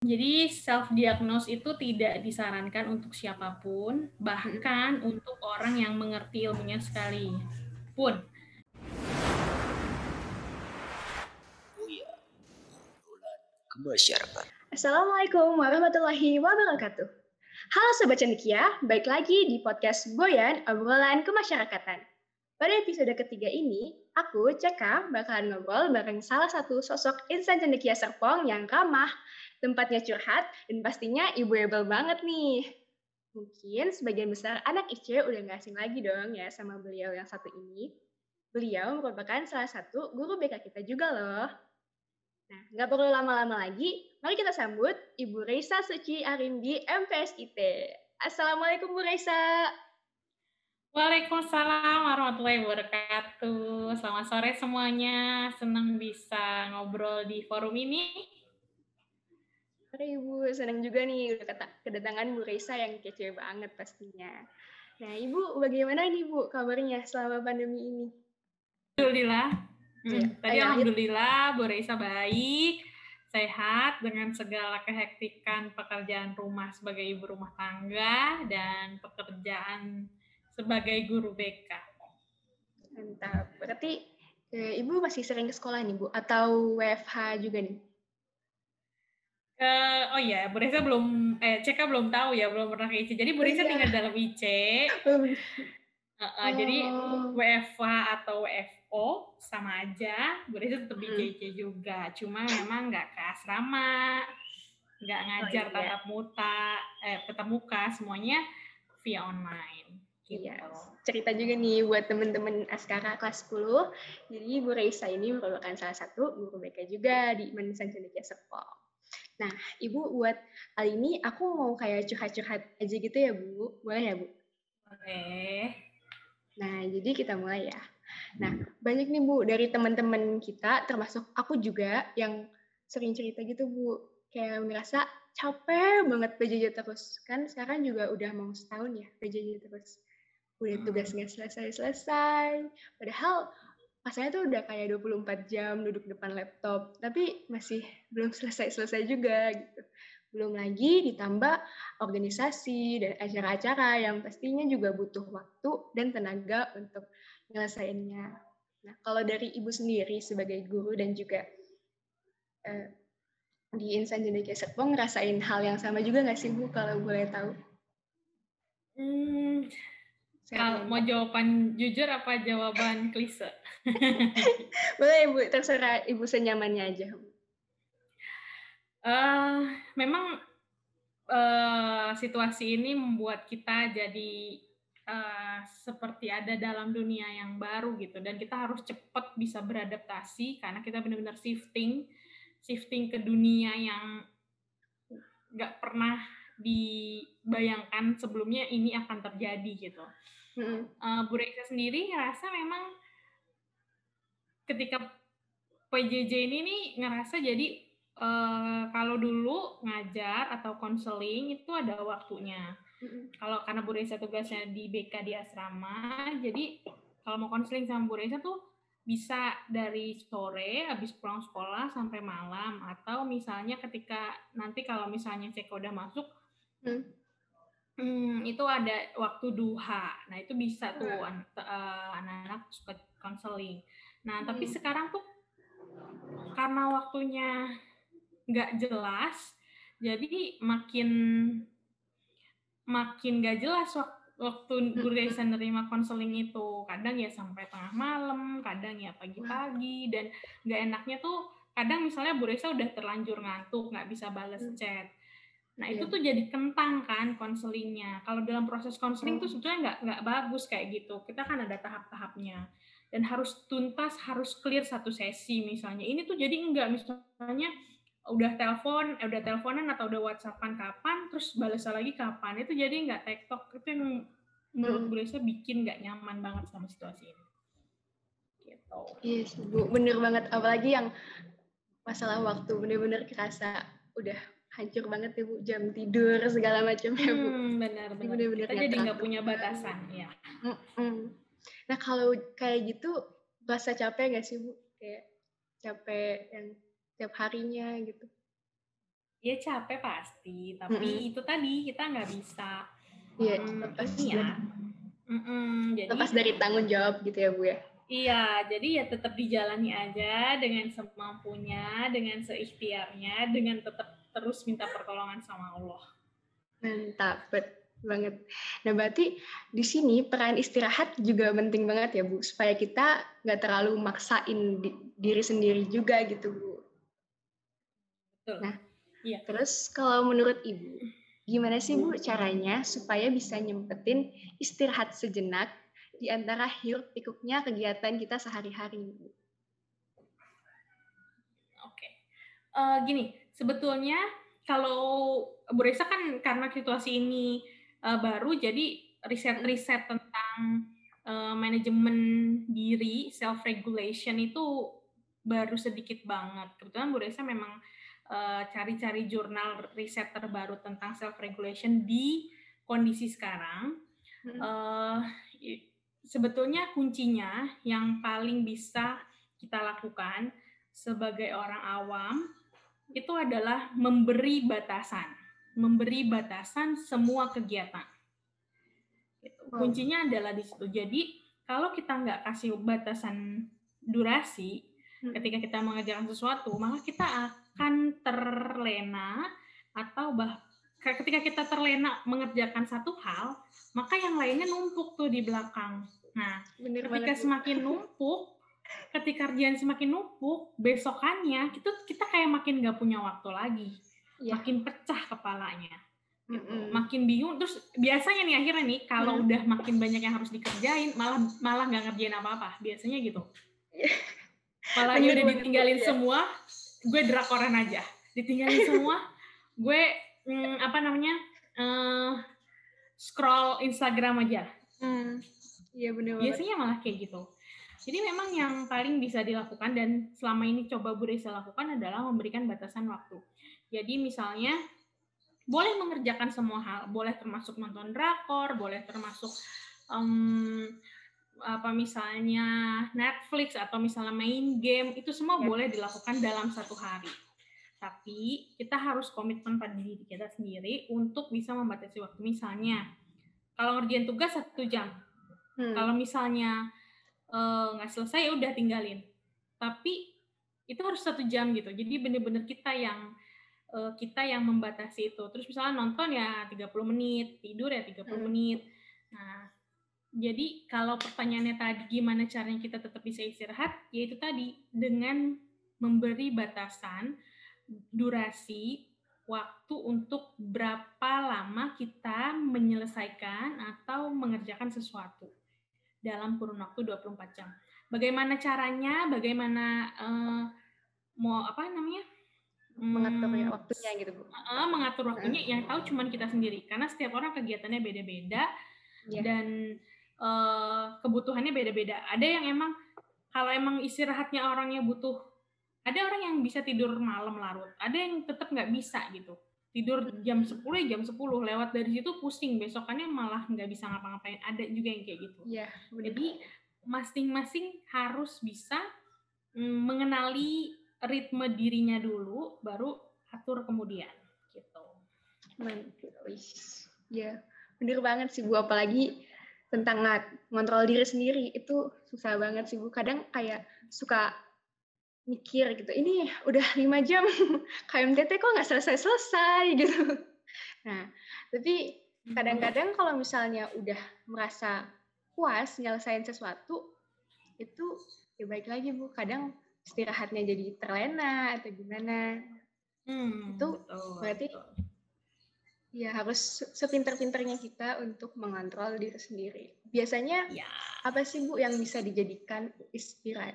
Jadi self diagnose itu tidak disarankan untuk siapa pun, bahkan untuk orang yang mengerti ilmunya sekali pun. Masyarakat. Assalamualaikum warahmatullahi wabarakatuh. Halo Sobat Cendekia, baik lagi di podcast Boyan Obrolan Kemasyarakatan. Pada episode ketiga ini, aku, Ceka, bakalan ngobrol bareng salah satu sosok insan cendekia Serpong yang ramah, tempatnya curhat, dan pastinya ibu able banget nih. Mungkin sebagian besar anak IC udah nggak asing lagi dong ya sama beliau yang satu ini. Beliau merupakan salah satu guru BK kita juga loh. Nah, nggak perlu lama-lama lagi, mari kita sambut Ibu Reisa Suci Arimbi MPSIT. Assalamualaikum Bu Reisa. Waalaikumsalam warahmatullahi wabarakatuh. Selamat sore semuanya. Senang bisa ngobrol di forum ini. Oke Ibu, senang juga nih udah kedatangan Bu Reisa yang kece banget pastinya. Nah Ibu, bagaimana nih Bu kabarnya selama pandemi ini? Alhamdulillah. Hmm, ya, tadi Alhamdulillah Bu Reisa baik, sehat dengan segala kehektikan pekerjaan rumah sebagai ibu rumah tangga dan pekerjaan sebagai guru BK. Mantap. Berarti eh, Ibu masih sering ke sekolah nih Bu? Atau WFH juga nih? Uh, oh iya, Bu Reza belum, eh CK belum tahu ya, belum pernah ke IC. Jadi Bu Reza oh, iya. tinggal dalam IC. Uh, uh, oh. Jadi WFH atau WFO sama aja. Bu Reza tetap di IC hmm. juga. Cuma memang nggak ke asrama, nggak ngajar oh, iya. tatap muka, eh tatap muka, semuanya via online. Gitu. Iya, cerita juga nih buat teman-teman Askara kelas 10. Jadi Bu Reisa ini merupakan salah satu guru BK juga di Manusan Cendekia Serpong. Nah, Ibu buat kali ini aku mau kayak curhat-curhat aja gitu ya, Bu. Boleh ya, Bu? Boleh. Nah, jadi kita mulai ya. Nah, banyak nih, Bu, dari teman-teman kita, termasuk aku juga, yang sering cerita gitu, Bu. Kayak merasa capek banget PJJ terus. Kan sekarang juga udah mau setahun ya PJJ terus. Udah hmm. tugas nggak selesai-selesai. Padahal rasanya tuh udah kayak 24 jam duduk depan laptop, tapi masih belum selesai-selesai juga gitu. Belum lagi ditambah organisasi dan acara-acara yang pastinya juga butuh waktu dan tenaga untuk nyelesainnya. Nah, kalau dari Ibu sendiri sebagai guru dan juga uh, di Insan Cendekia Serpong ngerasain hal yang sama juga nggak sih Bu kalau boleh tahu? Hmm, kalau mau jawaban jujur apa jawaban klise? Boleh Ibu, terserah Ibu senyamannya aja. Uh, memang uh, situasi ini membuat kita jadi uh, seperti ada dalam dunia yang baru gitu dan kita harus cepat bisa beradaptasi karena kita benar-benar shifting shifting ke dunia yang nggak pernah dibayangkan sebelumnya ini akan terjadi gitu. Hmm. Uh, Bu Reksa sendiri ngerasa memang ketika PJJ ini nih ngerasa jadi uh, kalau dulu ngajar atau konseling itu ada waktunya. hmm Kalau karena Bu Reza tugasnya di BK di asrama, jadi kalau mau konseling sama Bu Reza tuh bisa dari sore habis pulang sekolah sampai malam atau misalnya ketika nanti kalau misalnya cek udah masuk hmm Hmm, itu ada waktu duha. Nah, itu bisa tuh an uh, anak-anak suka konseling. Nah, tapi hmm. sekarang tuh karena waktunya nggak jelas, jadi makin makin nggak jelas waktu waktu Bu Reza nerima konseling itu. Kadang ya sampai tengah malam, kadang ya pagi-pagi, dan nggak enaknya tuh kadang misalnya Bu Reza udah terlanjur ngantuk, nggak bisa balas hmm. chat Nah itu yeah. tuh jadi kentang kan konselingnya. Kalau dalam proses konseling tuh hmm. sebetulnya nggak nggak bagus kayak gitu. Kita kan ada tahap-tahapnya dan harus tuntas, harus clear satu sesi misalnya. Ini tuh jadi enggak misalnya udah telepon, eh, udah teleponan atau udah WhatsAppan kapan, terus balas lagi kapan. Itu jadi nggak tektok. Itu yang menurut hmm. Bu bikin nggak nyaman banget sama situasi ini. Gitu. Yes, Bu. Bener banget. Apalagi yang masalah waktu bener-bener kerasa udah hancur banget ya Bu jam tidur segala macam ya Bu. Hmm, benar benar. Bener -bener Kita jadi nggak punya batasan ya. Mm -mm. Nah kalau kayak gitu rasa capek nggak sih Bu? Kayak capek yang tiap harinya gitu. Ya capek pasti, tapi mm -mm. itu tadi kita nggak bisa. Iya, hmm, lepas ya. Mm -mm, jadi, lepas dari tanggung jawab gitu ya Bu ya. Iya, jadi ya tetap dijalani aja dengan semampunya, dengan seikhtiarnya, dengan tetap terus minta pertolongan sama Allah. Mantap, banget. Nah, berarti di sini peran istirahat juga penting banget ya, Bu, supaya kita nggak terlalu maksain di, diri sendiri juga gitu, Bu. Betul. Nah, iya. terus kalau menurut Ibu, gimana sih Bu caranya supaya bisa nyempetin istirahat sejenak di antara hiruk pikuknya kegiatan kita sehari-hari. Oke, okay. uh, gini, sebetulnya kalau Bu Reza kan karena situasi ini uh, baru, jadi riset-riset tentang uh, manajemen diri, self regulation itu baru sedikit banget. Kebetulan Bu Reza memang cari-cari uh, jurnal riset terbaru tentang self regulation di kondisi sekarang. Hmm. Uh, sebetulnya kuncinya yang paling bisa kita lakukan sebagai orang awam itu adalah memberi batasan, memberi batasan semua kegiatan. Gitu. Kuncinya adalah di situ. Jadi kalau kita nggak kasih batasan durasi hmm. ketika kita mengerjakan sesuatu, maka kita akan terlena atau bah ketika kita terlena mengerjakan satu hal, maka yang lainnya numpuk tuh di belakang. Nah, Bener ketika banget. semakin numpuk, ketika kerjaan semakin numpuk, besokannya kita kita kayak makin nggak punya waktu lagi, ya. makin pecah kepalanya, mm-hmm. makin bingung. Terus biasanya nih akhirnya nih kalau mm. udah makin banyak yang harus dikerjain, malah malah nggak ngerjain apa-apa. Biasanya gitu. Palanya udah ditinggalin ya. semua, gue drakoran aja. Ditinggalin semua, gue mm, apa namanya uh, scroll Instagram aja. Mm Iya benar. Biasanya malah kayak gitu. Jadi memang yang paling bisa dilakukan dan selama ini coba Bu Reza lakukan adalah memberikan batasan waktu. Jadi misalnya boleh mengerjakan semua hal, boleh termasuk nonton drakor, boleh termasuk um, apa misalnya Netflix atau misalnya main game itu semua ya. boleh dilakukan dalam satu hari. Tapi kita harus komitmen pada diri kita sendiri untuk bisa membatasi waktu. Misalnya kalau ngerjain tugas satu jam, Hmm. Kalau misalnya nggak uh, selesai ya udah tinggalin. Tapi itu harus satu jam gitu. Jadi bener-bener kita yang uh, kita yang membatasi itu. Terus misalnya nonton ya 30 menit, tidur ya 30 hmm. menit. Nah, jadi kalau pertanyaannya tadi gimana caranya kita tetap bisa istirahat, yaitu tadi dengan memberi batasan durasi waktu untuk berapa lama kita menyelesaikan atau mengerjakan sesuatu dalam kurun waktu 24 jam. Bagaimana caranya? Bagaimana uh, mau apa namanya? mengatur hmm, waktunya gitu bu. Uh, mengatur waktunya yang tahu cuma kita sendiri karena setiap orang kegiatannya beda-beda yeah. dan uh, kebutuhannya beda-beda. Ada yang emang kalau emang istirahatnya orangnya butuh, ada orang yang bisa tidur malam larut, ada yang tetap nggak bisa gitu tidur jam 10 ya jam 10 lewat dari situ pusing. Besokannya malah nggak bisa ngapa-ngapain. Ada juga yang kayak gitu. Ya, jadi masing-masing harus bisa mm, mengenali ritme dirinya dulu baru atur kemudian. Gitu. Ya bener banget sih bu. Apalagi tentang ngontrol diri sendiri. Itu susah banget sih bu. Kadang kayak suka mikir gitu ini udah lima jam KMTT kok nggak selesai-selesai? Gitu. Nah tapi kadang-kadang kalau misalnya udah merasa puas nyelesain sesuatu itu ya baik lagi bu. Kadang istirahatnya jadi terlena atau gimana. Hmm, itu betul, berarti betul. ya harus sepinter-pinternya kita untuk mengontrol diri sendiri. Biasanya ya. apa sih bu yang bisa dijadikan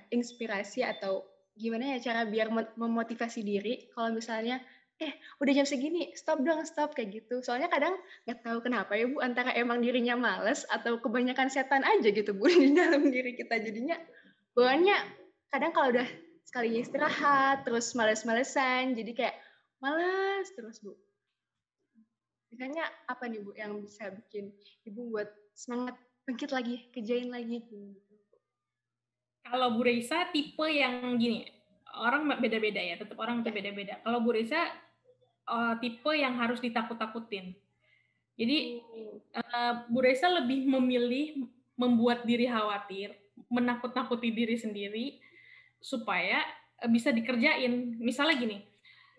inspirasi atau gimana ya cara biar memotivasi diri kalau misalnya eh udah jam segini stop dong stop kayak gitu. Soalnya kadang nggak tahu kenapa ya bu antara emang dirinya males atau kebanyakan setan aja gitu bu di dalam diri kita. Jadinya bawaannya kadang kalau udah sekalinya istirahat terus males-malesan jadi kayak males terus bu. Biasanya apa nih bu yang bisa bikin ibu buat semangat bangkit lagi kerjain lagi gitu kalau Bu Reisa tipe yang gini, orang beda-beda ya, tetap orang itu beda-beda. Kalau Bu Reisa uh, tipe yang harus ditakut-takutin. Jadi uh, Bu Reza lebih memilih membuat diri khawatir, menakut-nakuti diri sendiri supaya uh, bisa dikerjain. Misalnya gini,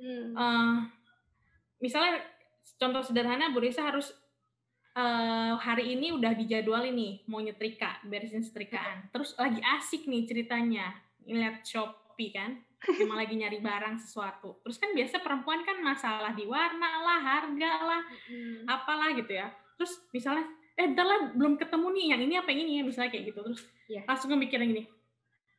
hmm. uh, misalnya contoh sederhana Bu Reza harus uh, hari ini udah dijadwal ini mau nyetrika, beresin setrikaan. Terus lagi asik nih ceritanya, ngeliat Shopee kan emang lagi nyari barang sesuatu. Terus kan biasa perempuan kan masalah di warna lah, harga lah, hmm. apalah gitu ya. Terus misalnya, eh ntar lah belum ketemu nih yang ini apa yang ini ya, misalnya kayak gitu. Terus yeah. langsung mikirin gini,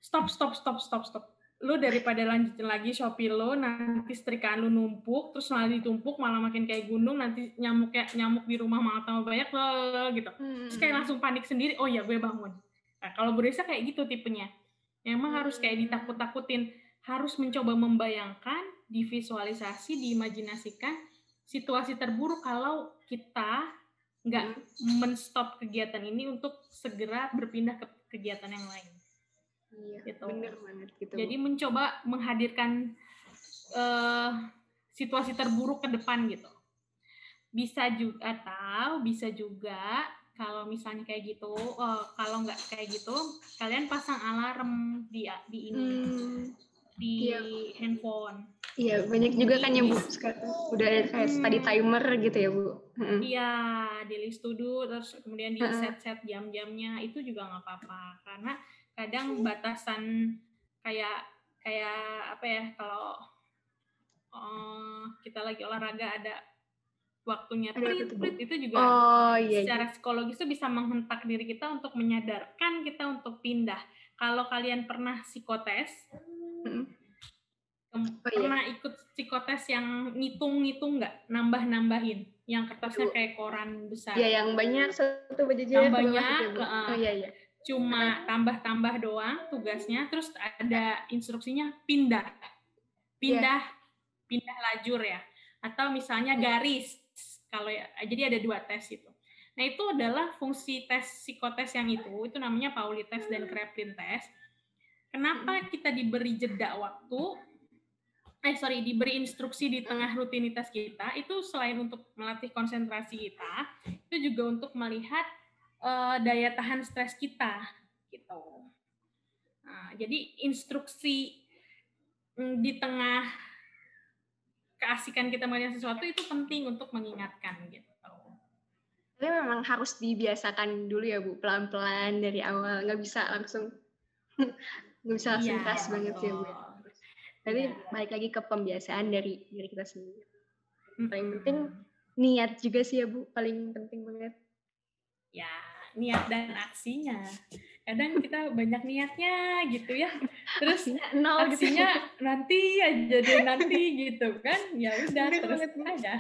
stop, stop, stop, stop, stop. Lu daripada lanjutin lagi Shopee lo, nanti setrikaan lu numpuk, terus malah ditumpuk, malah makin kayak gunung, nanti nyamuk kayak nyamuk di rumah malah tambah banyak, loh, gitu. Hmm. Terus kayak langsung panik sendiri, oh ya gue bangun. Nah, kalau Bu kayak gitu tipenya. Emang hmm. harus kayak ditakut-takutin harus mencoba membayangkan, divisualisasi, diimajinasikan situasi terburuk kalau kita nggak hmm. menstop kegiatan ini untuk segera berpindah ke kegiatan yang lain. Iya, gitu. bener banget gitu. Jadi mencoba menghadirkan uh, situasi terburuk ke depan gitu. Bisa juga atau bisa juga kalau misalnya kayak gitu, uh, kalau nggak kayak gitu, kalian pasang alarm di di ini. Hmm di iya. handphone. Iya, banyak juga kan yang Bu sekarang udah ada kayak hmm. study timer gitu ya, Bu. Iya, di list to do terus kemudian di set-set jam-jamnya itu juga nggak apa-apa karena kadang batasan kayak kayak apa ya kalau uh, kita lagi olahraga ada waktunya prit, prit itu juga oh, iya, secara iya. psikologis itu bisa menghentak diri kita untuk menyadarkan kita untuk pindah. Kalau kalian pernah psikotes, Hmm. Oh, iya. Pernah ikut psikotes yang ngitung-ngitung nggak? Nambah-nambahin. Yang kertasnya kayak koran besar. Iya, yang banyak satu baju Yang banyak. Uh, oh iya, iya. Cuma tambah-tambah doang tugasnya. Terus ada instruksinya pindah. Pindah. Yeah. Pindah lajur ya. Atau misalnya garis. Kalau ya, jadi ada dua tes itu. Nah, itu adalah fungsi tes psikotes yang itu. Itu namanya Pauli test dan Kraepelin test Kenapa kita diberi jeda waktu? Eh sorry, diberi instruksi di tengah rutinitas kita itu selain untuk melatih konsentrasi kita, itu juga untuk melihat uh, daya tahan stres kita, gitu. Nah, jadi instruksi mm, di tengah keasikan kita melihat sesuatu itu penting untuk mengingatkan gitu. Tapi memang harus dibiasakan dulu ya Bu, pelan-pelan dari awal, nggak bisa langsung nggak bisa langsung iya, banget sih bu. tapi ya. balik lagi ke pembiasaan dari diri kita sendiri. Paling penting niat juga sih ya bu paling penting banget. Ya niat dan aksinya kadang kita banyak niatnya gitu ya terus nol gitu. aksinya gitu. nanti aja deh nanti gitu kan ya udah terus banget, aja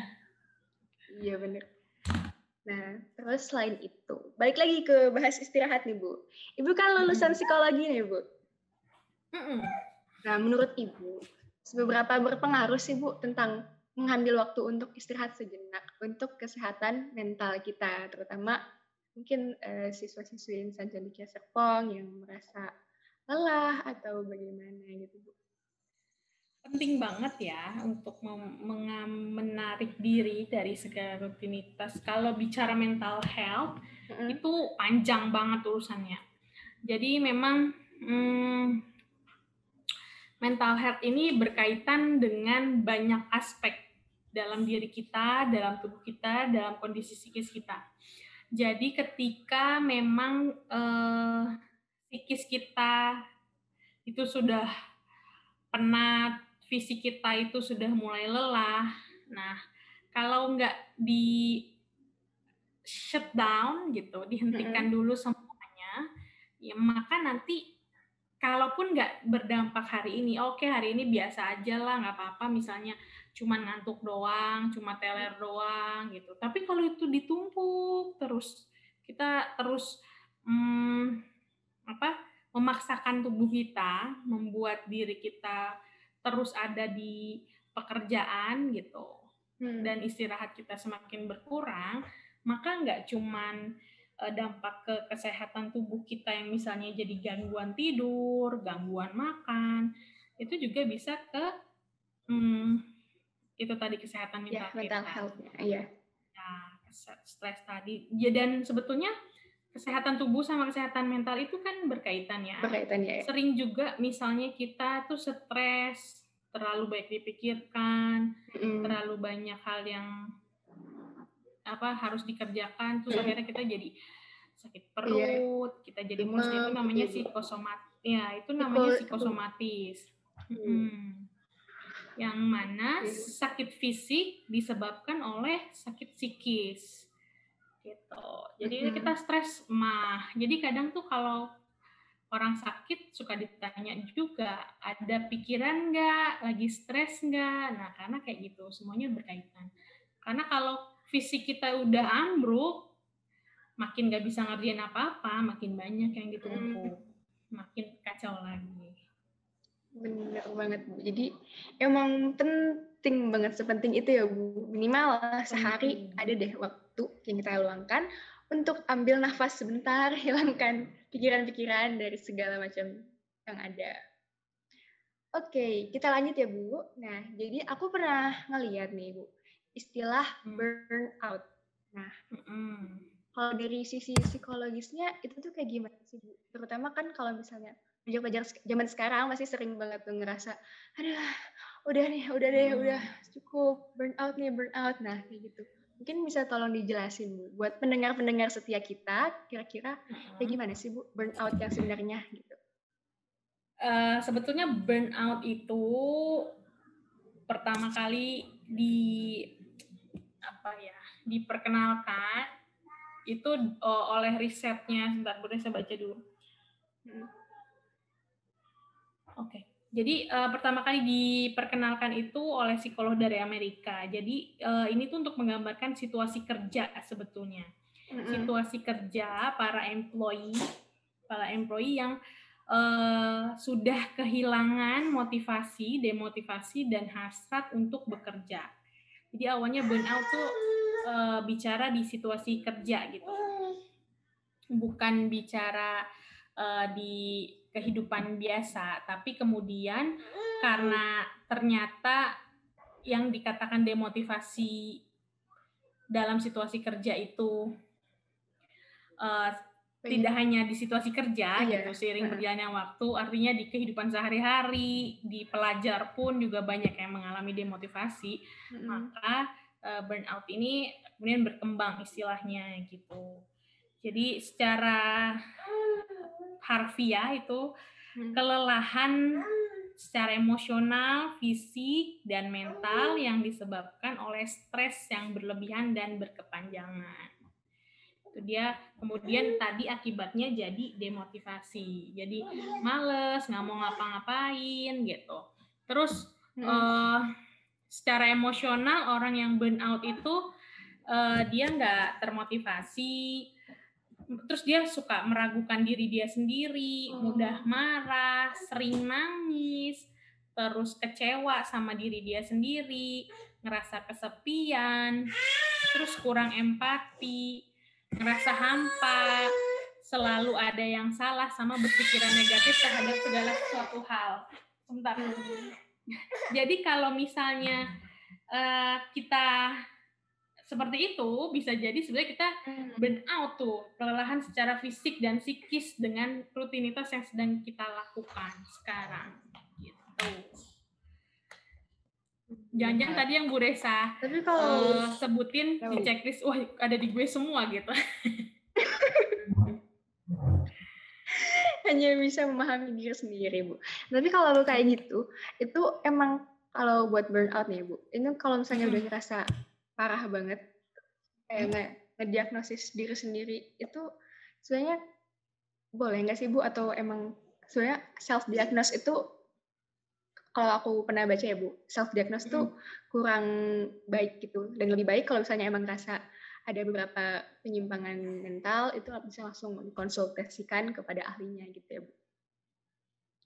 iya bener Nah, terus selain itu, balik lagi ke bahas istirahat nih, Bu. Ibu kan lulusan psikologi nih, Bu. Nah, menurut Ibu, seberapa berpengaruh sih Bu tentang mengambil waktu untuk istirahat sejenak untuk kesehatan mental kita, terutama mungkin uh, siswa-siswi cendekia Serpong yang merasa lelah atau bagaimana gitu Bu? Penting banget ya untuk menarik diri dari segala rutinitas. Kalau bicara mental health mm -hmm. itu panjang banget urusannya. Jadi memang hmm, mental health ini berkaitan dengan banyak aspek dalam diri kita, dalam tubuh kita, dalam kondisi psikis kita. Jadi ketika memang eh, psikis kita itu sudah penat, fisik kita itu sudah mulai lelah. Nah, kalau nggak di shut down gitu, dihentikan mm -hmm. dulu semuanya, ya maka nanti kalaupun nggak berdampak hari ini, oke okay, hari ini biasa aja lah, nggak apa-apa misalnya cuma ngantuk doang, cuma teler doang gitu. Tapi kalau itu ditumpuk terus, kita terus hmm, apa memaksakan tubuh kita, membuat diri kita terus ada di pekerjaan gitu, hmm. dan istirahat kita semakin berkurang, maka nggak cuman dampak ke kesehatan tubuh kita yang misalnya jadi gangguan tidur, gangguan makan, itu juga bisa ke hmm, itu tadi kesehatan mental, ya, mental kita. health iya. Nah, stres tadi. Ya, dan sebetulnya kesehatan tubuh sama kesehatan mental itu kan berkaitan ya. Berkaitan ya. Sering juga misalnya kita tuh stres, terlalu baik dipikirkan, mm. terlalu banyak hal yang apa harus dikerjakan, terus mm. akhirnya kita jadi sakit iya. perut, yeah. kita jadi mus itu namanya psikosomat, ya itu namanya psikosomatis. Hmm. Yang mana sakit fisik disebabkan oleh sakit psikis. Gitu. Jadi hmm. kita stres mah. Jadi kadang tuh kalau orang sakit suka ditanya juga ada pikiran nggak, lagi stres nggak. Nah karena kayak gitu semuanya berkaitan. Karena kalau fisik kita udah ambruk, makin nggak bisa ngerjain apa-apa, makin banyak yang ditumpuk, makin kacau lagi. Bener banget Bu. Jadi emang penting banget sepenting itu ya Bu. Minimal sehari ada deh waktu yang kita luangkan untuk ambil nafas sebentar, hilangkan pikiran-pikiran dari segala macam yang ada. Oke, kita lanjut ya Bu. Nah, jadi aku pernah ngeliat nih Bu, istilah hmm. burnout. Nah, mm kalau dari sisi psikologisnya itu tuh kayak gimana sih Bu? Terutama kan kalau misalnya pelajar-pelajar zaman sekarang masih sering banget tuh ngerasa, aduh, udah nih, udah deh, hmm. udah cukup burn out nih, burn out. Nah, kayak gitu. Mungkin bisa tolong dijelasin Bu, buat pendengar-pendengar setia kita, kira-kira hmm. kayak gimana sih Bu burn out yang sebenarnya gitu? Uh, sebetulnya burnout itu pertama kali di apa ya diperkenalkan itu uh, oleh risetnya sebentar boleh saya baca dulu hmm. oke okay. jadi uh, pertama kali diperkenalkan itu oleh psikolog dari Amerika jadi uh, ini tuh untuk menggambarkan situasi kerja sebetulnya hmm. situasi kerja para employee para employee yang uh, sudah kehilangan motivasi, demotivasi dan hasrat untuk bekerja. Jadi awalnya burnout tuh uh, bicara di situasi kerja gitu, bukan bicara uh, di kehidupan biasa, tapi kemudian karena ternyata yang dikatakan demotivasi dalam situasi kerja itu uh, tidak hanya di situasi kerja iya. gitu seiring berjalannya waktu artinya di kehidupan sehari-hari di pelajar pun juga banyak yang mengalami demotivasi mm-hmm. maka uh, burnout ini kemudian berkembang istilahnya gitu. Jadi secara harfiah itu hmm. kelelahan secara emosional, fisik, dan mental yang disebabkan oleh stres yang berlebihan dan berkepanjangan. Itu dia kemudian tadi akibatnya jadi demotivasi. Jadi males, nggak mau ngapa-ngapain gitu. Terus hmm. uh, secara emosional orang yang burn out itu uh, dia nggak termotivasi terus dia suka meragukan diri dia sendiri oh. mudah marah sering nangis terus kecewa sama diri dia sendiri ngerasa kesepian terus kurang empati ngerasa hampa selalu ada yang salah sama berpikiran negatif terhadap segala sesuatu hal sebentar Jadi kalau misalnya uh, kita seperti itu bisa jadi sebenarnya kita hmm. burn out tuh kelelahan secara fisik dan psikis dengan rutinitas yang sedang kita lakukan sekarang gitu. Jangan-jangan tadi yang Bu Resa Tapi kalau uh, sebutin di checklist, wah ada di gue semua gitu. hanya bisa memahami diri sendiri bu. Tapi kalau lu kayak gitu, itu emang kalau buat burnout nih bu, ini kalau misalnya udah ngerasa parah banget, kayak nge ngediagnosis diri sendiri, itu sebenarnya boleh nggak sih bu? Atau emang sebenarnya self diagnose itu kalau aku pernah baca ya bu, self diagnose itu kurang baik gitu dan lebih baik kalau misalnya emang ngerasa ada beberapa penyimpangan mental itu bisa langsung dikonsultasikan kepada ahlinya gitu ya Bu.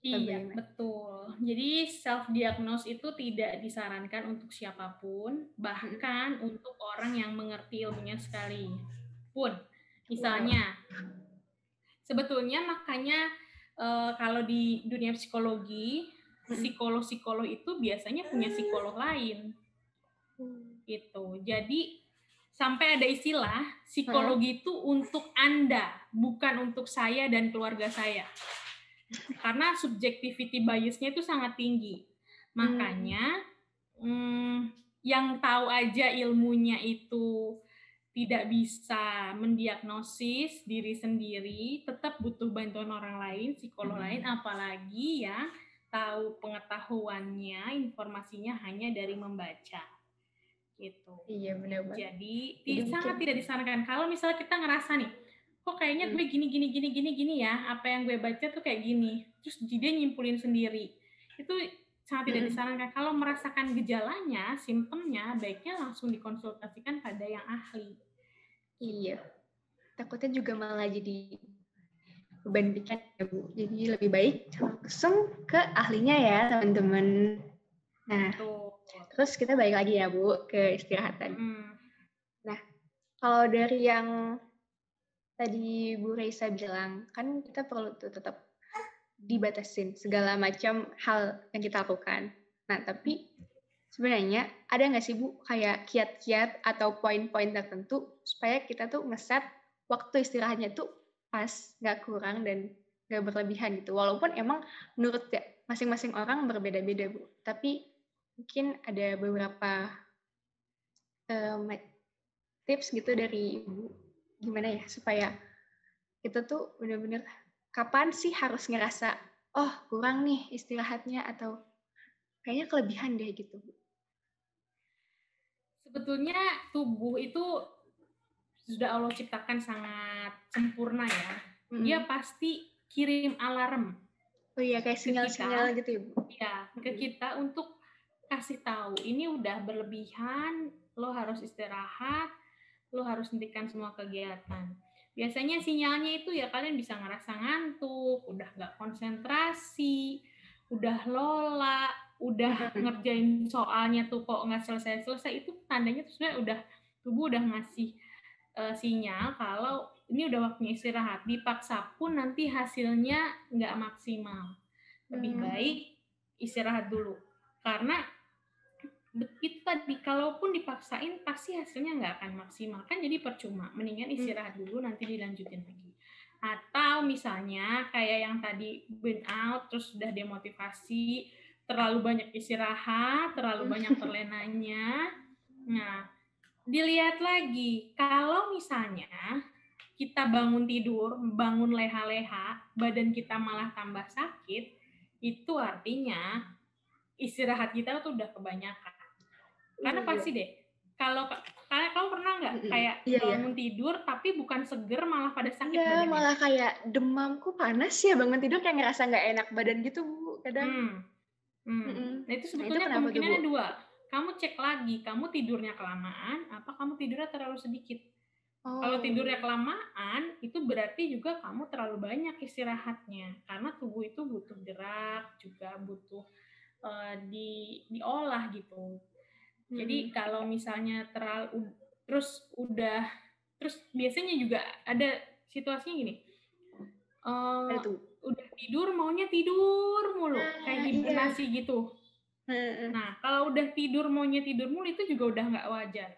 Iya, betul. Jadi self diagnose itu tidak disarankan untuk siapa pun, bahkan hmm. untuk orang yang mengerti ilmunya sekali pun. Misalnya, sebetulnya makanya uh, kalau di dunia psikologi, psikolog-psikolog itu biasanya punya psikolog lain. Gitu. Jadi sampai ada istilah psikologi itu untuk Anda, bukan untuk saya dan keluarga saya. Karena subjectivity biasnya itu sangat tinggi. Makanya hmm, yang tahu aja ilmunya itu tidak bisa mendiagnosis diri sendiri, tetap butuh bantuan orang lain, psikolog lain, apalagi ya tahu pengetahuannya, informasinya hanya dari membaca gitu. Iya benar banget. Jadi, Jadi sangat tidak disarankan kalau misalnya kita ngerasa nih, kok kayaknya gue gini gini gini gini gini ya, apa yang gue baca tuh kayak gini, terus dia nyimpulin sendiri. Itu sangat tidak disarankan. Kalau merasakan gejalanya, simptomnya, baiknya langsung dikonsultasikan pada yang ahli. Iya. Takutnya juga malah jadi beban pikiran ya Bu. Jadi lebih baik langsung ke ahlinya ya teman-teman. Nah, terus kita balik lagi ya Bu ke istirahatan. Hmm. Nah, kalau dari yang tadi Bu Reisa bilang, kan kita perlu tuh tetap dibatasin segala macam hal yang kita lakukan. Nah, tapi sebenarnya ada nggak sih Bu kayak kiat-kiat atau poin-poin tertentu supaya kita tuh ngeset waktu istirahatnya tuh pas, nggak kurang dan nggak berlebihan gitu. Walaupun emang menurut ya, masing-masing orang berbeda-beda Bu. Tapi mungkin ada beberapa um, tips gitu dari Ibu gimana ya supaya kita tuh benar-benar kapan sih harus ngerasa oh kurang nih istirahatnya atau kayaknya kelebihan deh gitu Sebetulnya tubuh itu sudah Allah ciptakan sangat sempurna ya. Mm-hmm. Dia pasti kirim alarm. Oh iya kayak sinyal-sinyal gitu ya Bu. Iya, ke kita untuk kasih tahu ini udah berlebihan, lo harus istirahat, lo harus hentikan semua kegiatan biasanya sinyalnya itu ya kalian bisa ngerasa ngantuk, udah nggak konsentrasi, udah lola, udah ngerjain soalnya tuh kok nggak selesai-selesai itu tandanya tuh sebenarnya udah tubuh udah ngasih uh, sinyal kalau ini udah waktunya istirahat. Dipaksa pun nanti hasilnya nggak maksimal. Lebih baik istirahat dulu karena itu tadi kalaupun dipaksain pasti hasilnya nggak akan maksimal kan jadi percuma mendingan hmm. istirahat dulu nanti dilanjutin lagi atau misalnya kayak yang tadi burn out terus sudah demotivasi terlalu banyak istirahat terlalu banyak terlenanya nah dilihat lagi kalau misalnya kita bangun tidur bangun leha-leha badan kita malah tambah sakit itu artinya istirahat kita tuh udah kebanyakan karena iya, pasti deh. Kalau kayak kamu pernah nggak kayak iya, iya, bangun iya. tidur tapi bukan seger malah pada sakit iya, malah kayak demamku panas ya bangun tidur kayak ngerasa nggak enak badan gitu bu kadang. Hmm. Hmm. Mm -mm. Nah itu sebetulnya nah, itu kemungkinannya tuh, dua. Kamu cek lagi, kamu tidurnya kelamaan, apa kamu tidurnya terlalu sedikit? Oh. Kalau tidurnya kelamaan, itu berarti juga kamu terlalu banyak istirahatnya, karena tubuh itu butuh gerak, juga butuh uh, di diolah gitu. Jadi kalau misalnya terlalu terus udah terus biasanya juga ada situasinya gini. Uh, udah tidur maunya tidur mulu nah, kayak hibernasi iya. gitu. Nah, kalau udah tidur maunya tidur mulu itu juga udah nggak wajar.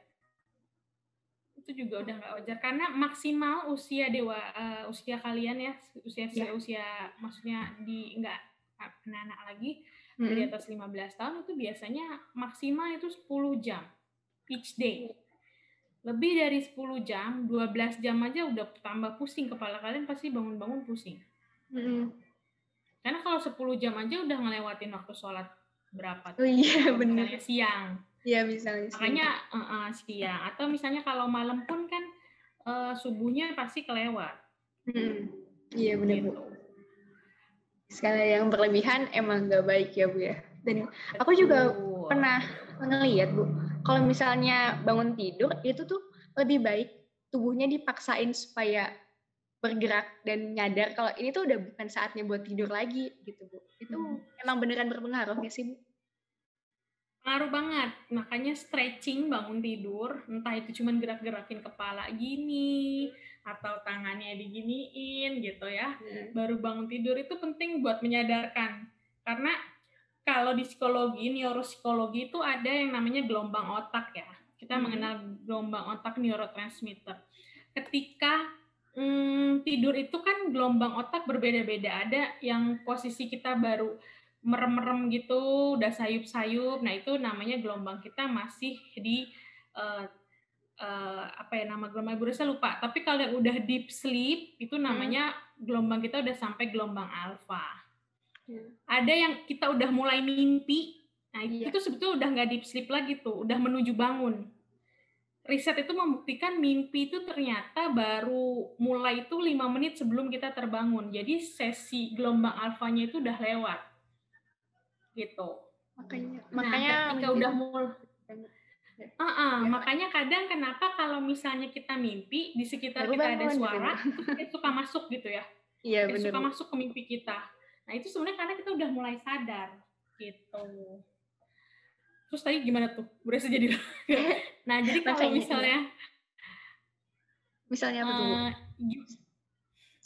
Itu juga udah nggak wajar karena maksimal usia dewa uh, usia kalian ya, usia ya. usia maksudnya di nggak anak-anak lagi hmm. di atas 15 tahun itu biasanya maksimal itu 10 jam each day. Lebih dari 10 jam, 12 jam aja udah tambah pusing kepala kalian pasti bangun-bangun pusing. Hmm. Karena kalau 10 jam aja udah ngelewatin waktu sholat berapa? Oh iya benar. Siang. Iya misalnya. Makanya uh, uh, siang atau misalnya kalau malam pun kan uh, subuhnya pasti kelewat. Hmm. Iya benar gitu sekali yang berlebihan emang gak baik ya bu ya dan aku juga pernah ngeliat bu kalau misalnya bangun tidur itu tuh lebih baik tubuhnya dipaksain supaya bergerak dan nyadar kalau ini tuh udah bukan saatnya buat tidur lagi gitu bu itu hmm. emang beneran berpengaruh ya sih bu Pengaruh banget, makanya stretching bangun tidur, entah itu cuma gerak-gerakin kepala gini, atau tangannya diginiin gitu ya, hmm. baru bangun tidur itu penting buat menyadarkan. Karena kalau di psikologi, neuropsikologi itu ada yang namanya gelombang otak ya. kita hmm. mengenal gelombang otak neurotransmitter. Ketika hmm, tidur itu kan gelombang otak berbeda-beda. Ada yang posisi kita baru merem-merem gitu, udah sayup-sayup. Nah, itu namanya gelombang kita masih di uh, uh, apa ya nama gelombang ibu saya lupa. Tapi kalau yang udah deep sleep itu hmm. namanya hmm. gelombang kita udah sampai gelombang alfa. Hmm. Ada yang kita udah mulai mimpi. Nah, iya. itu sebetulnya udah nggak deep sleep lagi tuh, udah menuju bangun riset itu membuktikan mimpi itu ternyata baru mulai itu lima menit sebelum kita terbangun. Jadi sesi gelombang alfanya itu udah lewat. Gitu. Makanya nah, makanya ketika udah mulai Uh -uh, ya. makanya kadang kenapa kalau misalnya kita mimpi di sekitar kita ada suara, gitu. kita suka masuk gitu ya. Iya benar. Suka masuk ke mimpi kita. Nah itu sebenarnya karena kita udah mulai sadar gitu. Terus tadi gimana tuh? Berasa jadi Nah, jadi kalau misalnya misalnya apa tuh? Uh,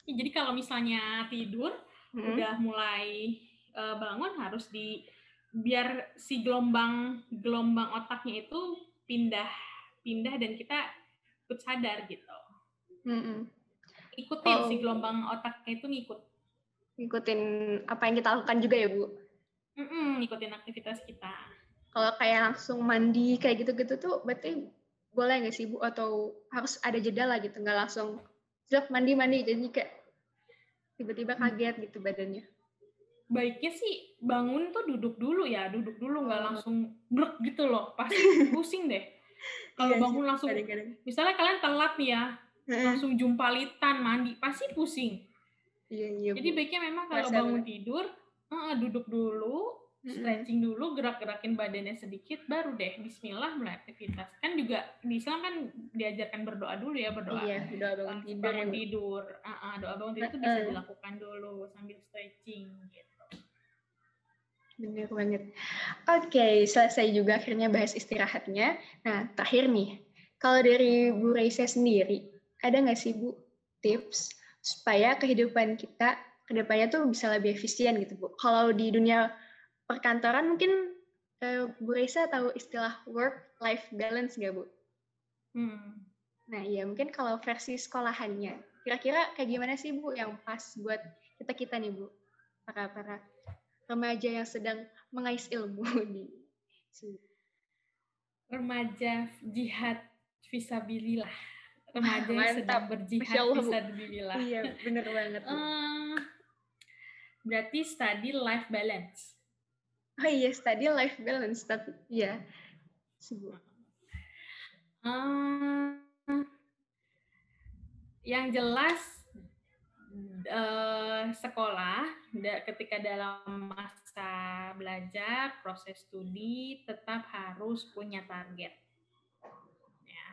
jadi kalau misalnya tidur hmm. udah mulai uh, bangun harus di biar si gelombang gelombang otaknya itu pindah pindah dan kita ikut sadar gitu. Hmm. Ikutin oh. si gelombang otaknya itu ngikut. Ngikutin apa yang kita lakukan juga ya, Bu? Mm -mm, ngikutin aktivitas kita kalau kayak langsung mandi kayak gitu-gitu tuh berarti boleh nggak sih bu? Atau harus ada jeda lah gitu nggak langsung siap mandi mandi. Jadi kayak tiba-tiba hmm. kaget gitu badannya. Baiknya sih bangun tuh duduk dulu ya duduk dulu nggak oh. langsung blek gitu loh pasti pusing deh. Kalau iya, bangun langsung kadang -kadang. misalnya kalian telat nih ya langsung jumpa litan mandi pasti pusing. Iya, iya, jadi baiknya memang kalau bangun tidur uh, duduk dulu stretching dulu, gerak-gerakin badannya sedikit, baru deh Bismillah mulai aktivitas. Kan juga di Islam kan diajarkan berdoa dulu ya berdoa. Iya, doa bangun tidur. Bangun tidur, uh, uh, doa bangun tidur itu bisa dilakukan dulu sambil stretching gitu. Bener banget. Oke, okay, selesai juga akhirnya bahas istirahatnya. Nah, terakhir nih, kalau dari Bu Raisa sendiri, ada nggak sih Bu tips supaya kehidupan kita ke depannya tuh bisa lebih efisien gitu Bu? Kalau di dunia perkantoran mungkin uh, Bu Risa tahu istilah work-life balance nggak Bu? Hmm. Nah iya mungkin kalau versi sekolahannya, kira-kira kayak gimana sih Bu yang pas buat kita-kita nih Bu? Para-para remaja yang sedang mengais ilmu di sini. Remaja jihad visabilillah. Remaja yang sedang berjihad visabilillah. Iya bener banget. Uh, berarti study life balance oh iya study life balance tapi ya sebuah uh, yang jelas uh, sekolah da, ketika dalam masa belajar proses studi tetap harus punya target. Ya.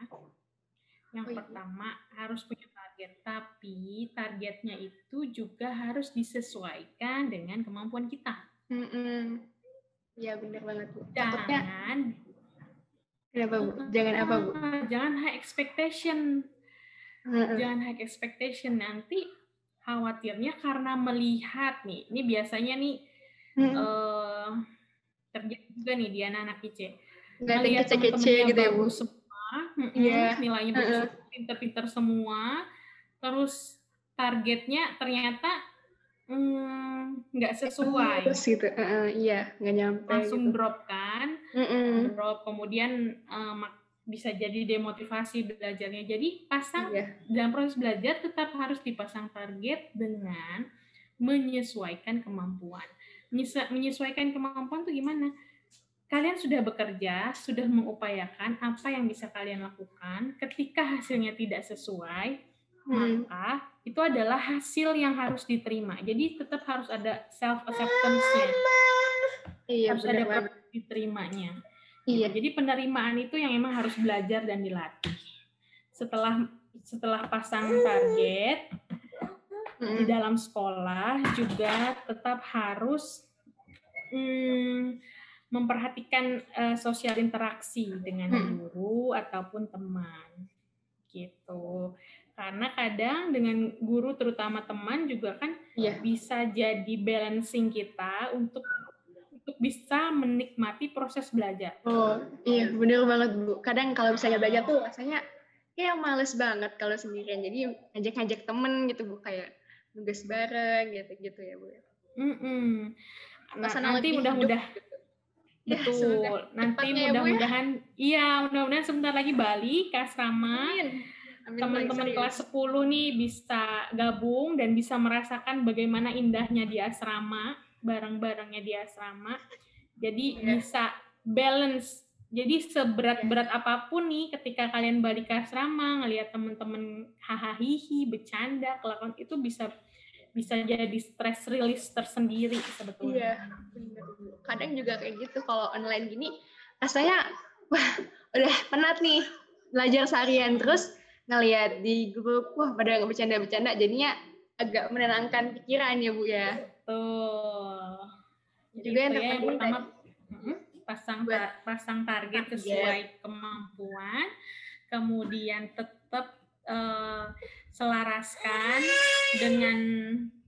Yang oh, iya. pertama harus punya target tapi targetnya itu juga harus disesuaikan dengan kemampuan kita. Mm -mm. Iya benar banget bu. Jangan. Kenapa bu? Jangan apa bu? Jangan high expectation. Jangan high expectation nanti khawatirnya karena melihat nih. Ini biasanya nih uh, terjadi juga nih di anak-anak IC. Melihat teman-teman gitu ya bu. Semua, yeah. nilainya bagus, pinter-pinter semua. Terus targetnya ternyata Hmm, nggak sesuai. Terus gitu, uh, iya nggak nyampe. Langsung gitu. drop kan, mm drop kemudian um, bisa jadi demotivasi belajarnya. Jadi pasang iya. dalam proses belajar tetap harus dipasang target dengan menyesuaikan kemampuan. menyesuaikan kemampuan tuh gimana? Kalian sudah bekerja, sudah mengupayakan apa yang bisa kalian lakukan. Ketika hasilnya tidak sesuai, hmm. maka itu adalah hasil yang harus diterima. Jadi tetap harus ada self acceptance-nya. Iya, harus ada proses diterimanya. Iya. Jadi penerimaan itu yang emang harus belajar dan dilatih. Setelah setelah pasang target hmm. di dalam sekolah juga tetap harus hmm, memperhatikan uh, sosial interaksi dengan guru ataupun teman gitu karena kadang dengan guru terutama teman juga kan yeah. bisa jadi balancing kita untuk untuk bisa menikmati proses belajar. Oh, iya bener banget Bu. Kadang kalau misalnya belajar tuh rasanya kayak males banget kalau sendirian. Jadi ngajak-ngajak temen gitu Bu, kayak nugas bareng gitu-gitu ya Bu. Mm -mm. Nah, nanti mudah-mudah gitu. Ya, betul. Nanti ya, ya. mudah-mudahan iya, mudah-mudahan sebentar lagi balik ke asrama. Amin. Teman-teman kelas serius. 10 nih bisa gabung dan bisa merasakan bagaimana indahnya di asrama, bareng-barengnya di asrama. Jadi Iya. bisa balance. Jadi seberat-berat apa pun nih ketika kalian balik ke asrama, ngelihat teman-teman hahaha bercanda, kelakuan itu bisa bisa jadi stress release tersendiri sebetulnya. Iya, bener Bu. Kadang juga kayak gitu kalau online gini rasanya wah udah penat nih belajar seharian terus ngelihat di grup wah pada nggak bercanda-bercanda jadinya agak menenangkan pikiran ya Bu ya. Jadi Juga yang itu ya, yang terpenting pertama tadi pasang buat pasang target sesuai kemampuan, kemudian tetap eh, selaraskan dengan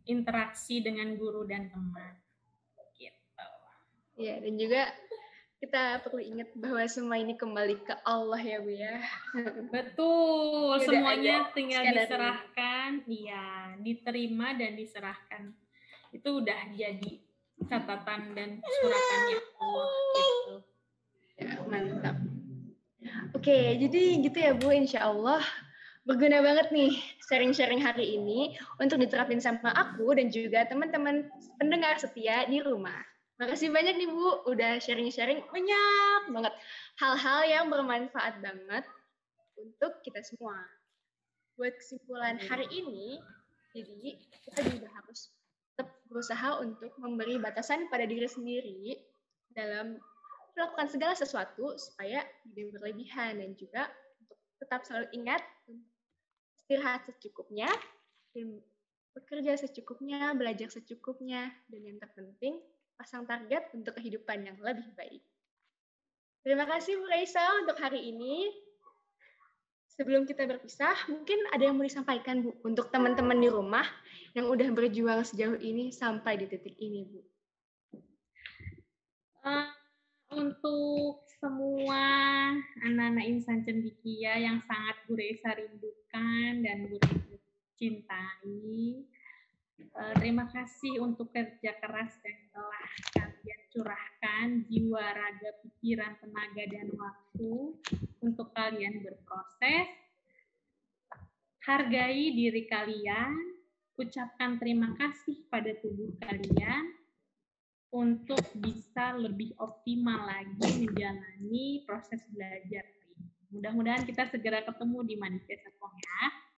interaksi dengan guru dan teman. Gitu. Ya, dan juga kita perlu ingat bahwa semua ini kembali ke Allah ya Bu ya. Betul, semuanya tinggal skenario. diserahkan, iya, diterima dan diserahkan. Itu udah jadi catatan dan suratannya Allah gitu. Ya, mantap. Oke, jadi gitu ya Bu, insya Allah berguna banget nih sharing-sharing hari ini untuk diterapin sama aku dan juga teman-teman pendengar setia di rumah. Makasih banyak nih Bu, udah sharing-sharing banyak banget hal-hal yang bermanfaat banget untuk kita semua. Buat kesimpulan hari ini, jadi kita juga harus tetap berusaha untuk memberi batasan pada diri sendiri dalam melakukan segala sesuatu supaya tidak berlebihan dan juga untuk tetap selalu ingat istirahat secukupnya dan bekerja secukupnya, belajar secukupnya dan yang terpenting pasang target untuk kehidupan yang lebih baik. Terima kasih Bu Raisa untuk hari ini. Sebelum kita berpisah, mungkin ada yang mau disampaikan Bu untuk teman-teman di rumah yang udah berjuang sejauh ini sampai di titik ini Bu. Eh, untuk semua anak-anak insan cendikia yang sangat Bu Reza rindukan dan Bu Reza cintai, terima kasih untuk kerja keras yang telah kalian curahkan, jiwa, raga, pikiran, tenaga, dan waktu untuk kalian berproses. Hargai diri kalian, ucapkan terima kasih pada tubuh kalian, untuk bisa lebih optimal lagi menjalani proses belajar. Mudah-mudahan kita segera ketemu di Manifest Serpong ya.